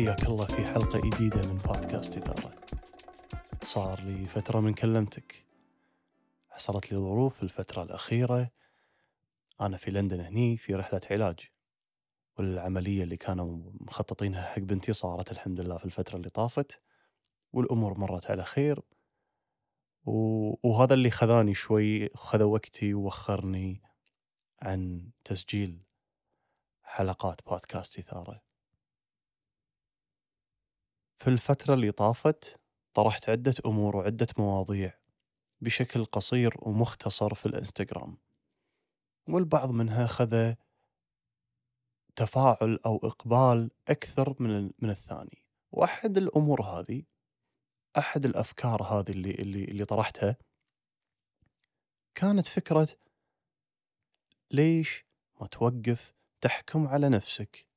حياك الله في حلقة جديدة من بودكاست إثارة. صار لي فترة من كلمتك. حصلت لي ظروف في الفترة الأخيرة. أنا في لندن هني في رحلة علاج. والعملية اللي كانوا مخططينها حق بنتي صارت الحمد لله في الفترة اللي طافت. والأمور مرت على خير. وهذا اللي خذاني شوي خذ وقتي ووخرني عن تسجيل حلقات بودكاست إثارة. في الفترة اللي طافت طرحت عدة أمور وعدة مواضيع بشكل قصير ومختصر في الإنستغرام والبعض منها خذ تفاعل أو إقبال أكثر من من الثاني وأحد الأمور هذه أحد الأفكار هذه اللي اللي اللي طرحتها كانت فكرة ليش ما توقف تحكم على نفسك؟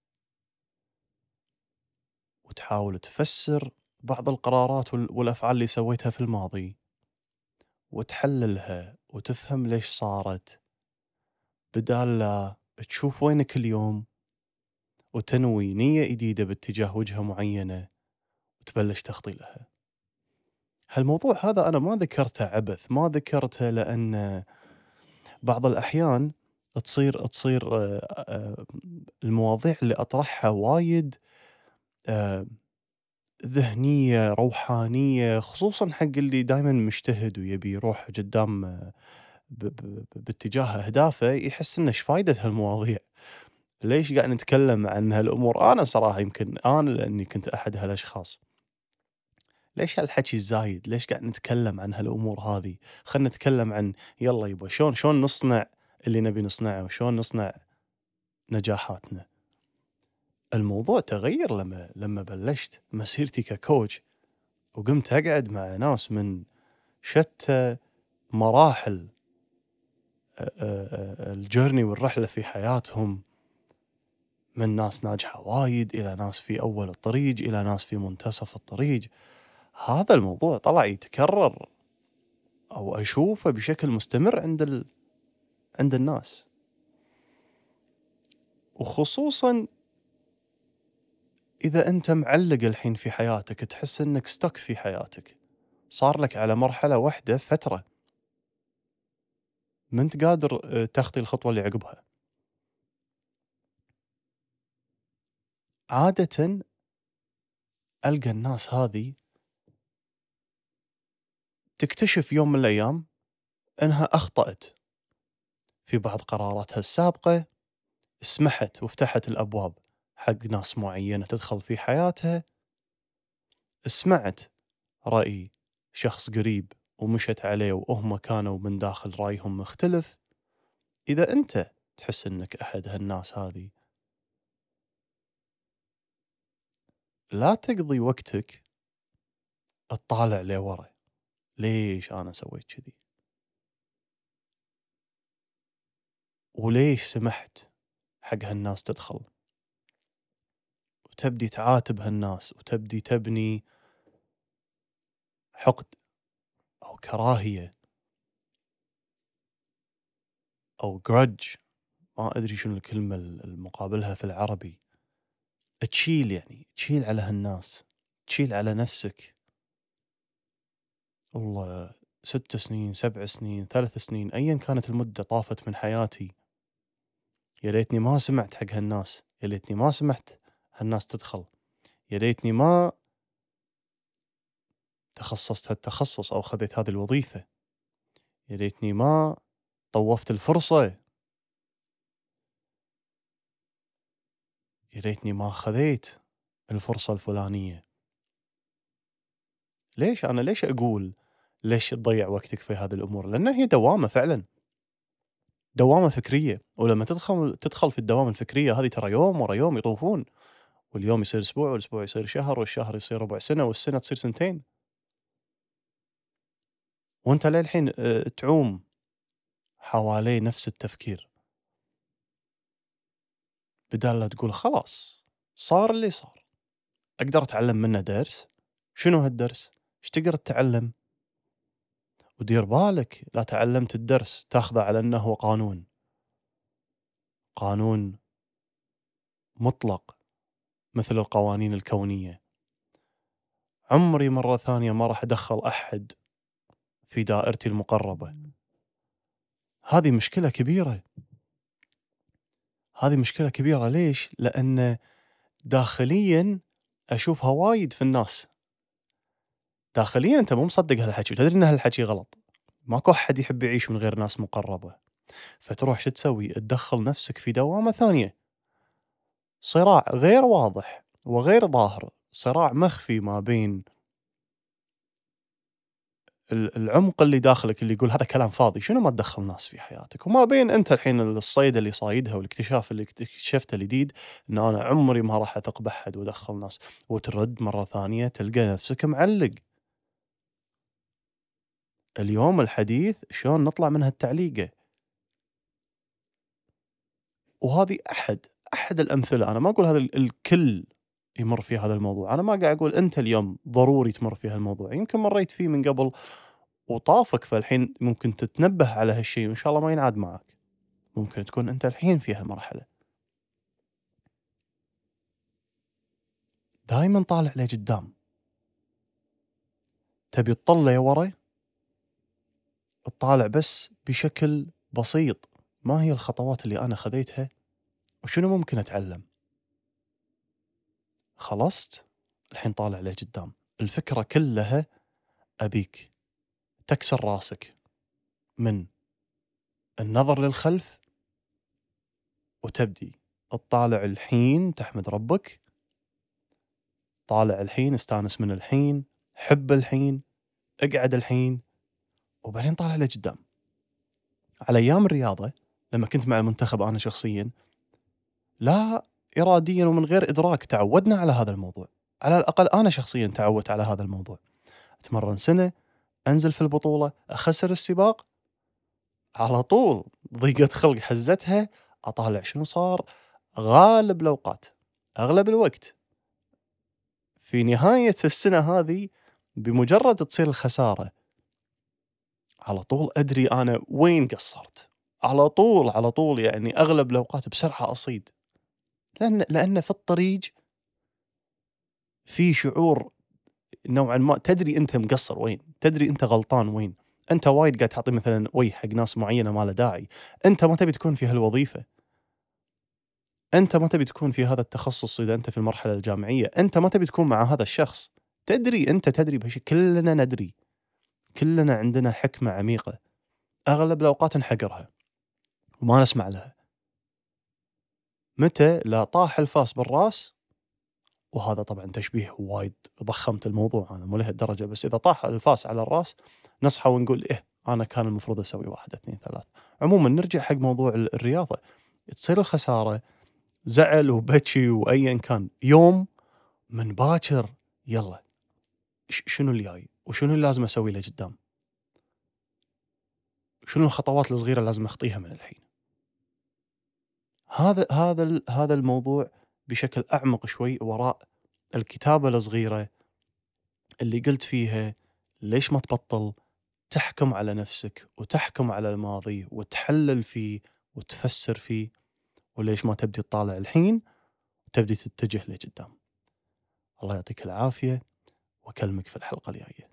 وتحاول تفسر بعض القرارات والأفعال اللي سويتها في الماضي وتحللها وتفهم ليش صارت. بدال لا تشوف وينك اليوم وتنوي نية جديدة باتجاه وجهة معينة وتبلش تخطي لها هالموضوع هذا أنا ما ذكرته عبث ما ذكرته لأن بعض الأحيان تصير تصير آه، آه، المواضيع اللي أطرحها وايد ذهنية روحانية خصوصا حق اللي دائما مجتهد ويبي يروح قدام آه، باتجاه أهدافه يحس إنه إيش فايدة هالمواضيع؟ ليش قاعد نتكلم عن هالأمور؟ أنا صراحة يمكن أنا لأني كنت أحد هالأشخاص. ليش هالحكي الزايد؟ ليش قاعد نتكلم عن هالأمور هذه؟ خلينا نتكلم عن يلا يبا شلون شلون نصنع اللي نبي نصنعه وشلون نصنع نجاحاتنا. الموضوع تغير لما لما بلشت مسيرتي ككوتش وقمت أقعد مع ناس من شتى مراحل الجيرني والرحلة في حياتهم. من ناس ناجحة وايد إلى ناس في أول الطريق إلى ناس في منتصف الطريق. هذا الموضوع طلع يتكرر أو أشوفه بشكل مستمر عند ال... عند الناس. وخصوصا إذا أنت معلق الحين في حياتك تحس إنك ستك في حياتك. صار لك على مرحلة واحدة فترة. ما أنت قادر آه، تخطي الخطوة اللي عقبها. عادة ألقى الناس هذه تكتشف يوم من الأيام إنها أخطأت في بعض قراراتها السابقة سمحت وفتحت الأبواب. حق ناس معينة تدخل في حياتها. سمعت رأي شخص قريب ومشت عليه وهم كانوا من داخل رأيهم مختلف. إذا أنت تحس أنك أحد هالناس هذه لا تقضي وقتك تطالع لورا ليش أنا سويت كذي؟ وليش سمحت حق هالناس تدخل؟ وتبدي تعاتب هالناس وتبدي تبني حقد أو كراهية أو جرج ما أدري شنو الكلمة المقابلها في العربي. تشيل يعني تشيل على هالناس تشيل على نفسك. والله ست سنين سبع سنين ثلاث سنين ايا كانت المدة طافت من حياتي يا ليتني ما سمعت حق هالناس يا ليتني ما سمحت هالناس تدخل. يا ليتني ما تخصصت هالتخصص أو خذيت هذه الوظيفة. يا ليتني ما طوفت الفرصة. يا ليتني ما خذيت الفرصة الفلانية. ليش أنا ليش أقول ليش تضيع وقتك في هذه الأمور؟ لأن هي دوامة فعلا. دوامة فكرية. ولما تدخل تدخل في الدوامة الفكرية هذه ترى يوم ورا يوم يطوفون. واليوم يصير أسبوع والأسبوع يصير شهر والشهر يصير ربع سنة والسنة تصير سنتين. وأنت للحين آه، تعوم حوالي نفس التفكير. بدال لا تقول خلاص صار اللي صار. أقدر أتعلم منه درس؟ شنو هالدرس؟ إيش تقدر تتعلم؟ ودير بالك لا تعلمت الدرس تأخذه على أنه قانون. قانون مطلق. مثل القوانين الكونية. عمري مرة ثانية ما راح أدخل أحد في دائرتي المقربة. هذه مشكلة كبيرة. هذه مشكلة كبيرة. ليش؟ لأن داخليا أشوفها وايد في الناس. داخليا أنت مو مصدق هالحكي وتدري إن هالحكي غلط. ماكو أحد يحب يعيش من غير ناس مقربة. فتروح شو تسوي؟ تدخل نفسك في دوامة ثانية. صراع غير واضح وغير ظاهر صراع مخفي ما بين العمق اللي داخلك اللي يقول هذا كلام فاضي شنو ما تدخل ناس في حياتك؟ وما بين أنت الحين الصيد اللي صايدها والاكتشاف اللي اكتشفته الجديد إن أنا عمري ما راح اثق بحد وأدخل ناس وترد مرة ثانية تلقى نفسك معلق. اليوم الحديث شلون نطلع من هالتعليقة؟ وهذه أحد أحد الأمثلة. أنا ما أقول هذا الكل يمر في هذا الموضوع. أنا ما قاعد أقول أنت اليوم ضروري تمر في هالموضوع. يمكن مريت فيه من قبل وطافك فالحين ممكن تتنبه على هالشيء وإن شاء الله ما ينعاد معك. ممكن تكون أنت الحين في هالمرحلة. دائما طالع لقدام تبي تطلع ورا؟ تطالع بس بشكل بسيط. ما هي الخطوات اللي أنا خذيتها؟ وشنو ممكن أتعلم؟ خلصت الحين طالع لقدام الفكرة كلها أبيك. تكسر راسك. من النظر للخلف وتبدي. تطالع الحين تحمد ربك. طالع الحين استانس من الحين. حب الحين. اقعد الحين. وبعدين طالع لقدام على أيام الرياضة لما كنت مع المنتخب أنا شخصيا لا اراديا ومن غير إدراك تعودنا على هذا الموضوع. على الأقل أنا شخصيا تعودت على هذا الموضوع. أتمرن سنة أنزل في البطولة أخسر السباق. على طول ضيقة خلق حزتها أطالع شنو صار. غالب الأوقات أغلب الوقت. في نهاية السنة هذه بمجرد تصير الخسارة على طول أدري أنا وين قصرت. على طول على طول يعني أغلب الأوقات بسرعة أصيد. لأن لأن في الطريق في شعور نوعا ما تدري أنت مقصر وين تدري أنت غلطان وين. أنت وايد قاعد تعطي مثلا وي حق ناس معينة ما له داعي. أنت ما تبي تكون في هالوظيفة. أنت ما تبي تكون في هذا التخصص إذا أنت في المرحلة الجامعية. أنت ما تبي تكون مع هذا الشخص. تدري أنت تدري بهالشيء كلنا ندري. كلنا عندنا حكمة عميقة. أغلب الأوقات نحقرها وما نسمع لها. متى لا طاح الفاس بالراس؟ وهذا طبعا تشبيه وايد ضخمت الموضوع أنا مو لهالدرجة بس إذا طاح الفاس على الراس نصحى ونقول إيه أنا كان المفروض أسوي واحد اثنين ثلاث. عموما نرجع حق موضوع الرياضة. تصير الخسارة زعل وبكي وايا كان يوم من باكر يلا شنو اللي جاي؟ وشنو اللي لازم أسوي له قدام؟ شنو الخطوات الصغيرة لازم أخطيها من الحين؟ هذا هذا هذا الموضوع بشكل أعمق شوي وراء الكتابة الصغيرة اللي قلت فيها ليش ما تبطل تحكم على نفسك وتحكم على الماضي وتحلل فيه وتفسر فيه وليش ما تبدي تطالع الحين وتبدي تتجه لقدام. الله يعطيك العافية وأكلمك في الحلقة الجاية.